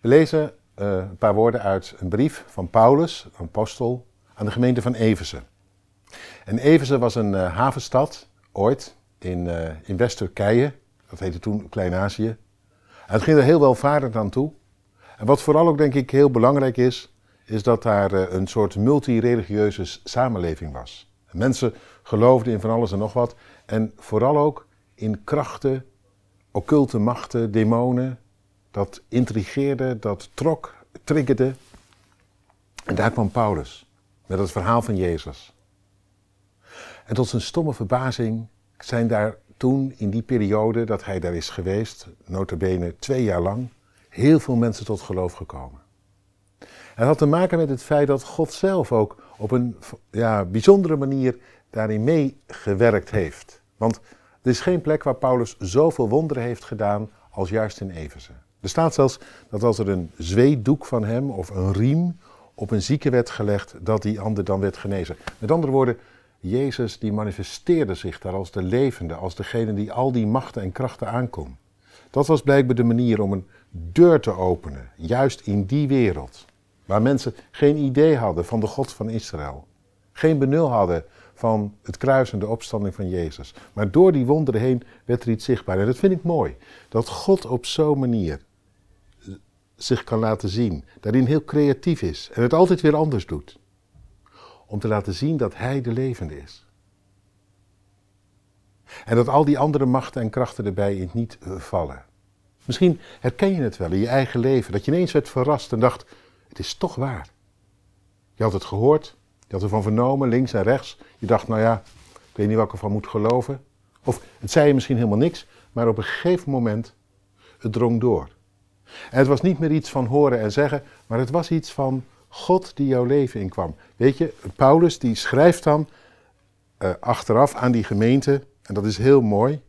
We lezen uh, een paar woorden uit een brief van Paulus, een apostel, aan de gemeente van Eversen. En Eversen was een uh, havenstad, ooit, in, uh, in West-Turkije. Dat heette toen Klein-Azië. Het ging er heel welvarend aan toe. En wat vooral ook denk ik heel belangrijk is, is dat daar een soort multireligieuze samenleving was. Mensen geloofden in van alles en nog wat. En vooral ook in krachten, occulte machten, demonen, dat intrigeerde, dat trok, triggerde. En daar kwam Paulus met het verhaal van Jezus. En tot zijn stomme verbazing zijn daar toen, in die periode dat hij daar is geweest, notabene twee jaar lang, heel veel mensen tot geloof gekomen. Het had te maken met het feit dat God zelf ook op een ja, bijzondere manier daarin meegewerkt heeft. Want er is geen plek waar Paulus zoveel wonderen heeft gedaan als juist in Efeze. Er staat zelfs dat als er een zweetdoek van hem of een riem op een zieke werd gelegd, dat die ander dan werd genezen. Met andere woorden, Jezus die manifesteerde zich daar als de levende, als degene die al die machten en krachten aankon. Dat was blijkbaar de manier om een deur te openen, juist in die wereld, waar mensen geen idee hadden van de God van Israël, geen benul hadden van het kruis en de opstanding van Jezus. Maar door die wonderen heen werd er iets zichtbaar. En dat vind ik mooi, dat God op zo'n manier zich kan laten zien. Daarin heel creatief is en het altijd weer anders doet. Om te laten zien dat Hij de levende is. En dat al die andere machten en krachten erbij in niet vallen. Misschien herken je het wel in je eigen leven, dat je ineens werd verrast en dacht: het is toch waar. Je had het gehoord, je had ervan vernomen, links en rechts. Je dacht: nou ja, ik weet niet wat ik ervan moet geloven. Of het zei je misschien helemaal niks, maar op een gegeven moment, het drong door. En het was niet meer iets van horen en zeggen, maar het was iets van God die jouw leven inkwam. Weet je, Paulus die schrijft dan uh, achteraf aan die gemeente, en dat is heel mooi.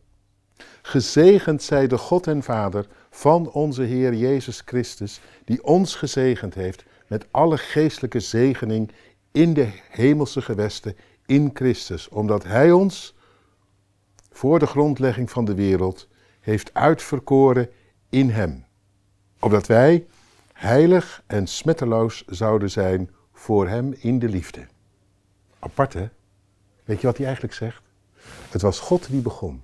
Gezegend zij de God en Vader van onze Heer Jezus Christus, die ons gezegend heeft met alle geestelijke zegening in de hemelse gewesten in Christus, omdat Hij ons voor de grondlegging van de wereld heeft uitverkoren in Hem opdat wij heilig en smetteloos zouden zijn voor Hem in de liefde. Apart hè? Weet je wat hij eigenlijk zegt? Het was God die begon.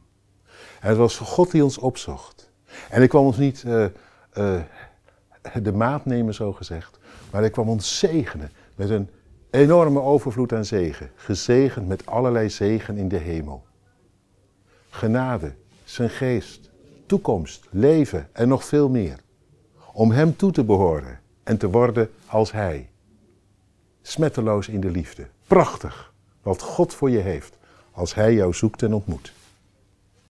En het was God die ons opzocht. En ik kwam ons niet uh, uh, de maat nemen, zo gezegd, maar ik kwam ons zegenen met een enorme overvloed aan zegen. Gezegend met allerlei zegen in de hemel. Genade, zijn geest, toekomst, leven en nog veel meer om Hem toe te behoren en te worden als Hij. Smetteloos in de liefde. Prachtig wat God voor je heeft als Hij jou zoekt en ontmoet.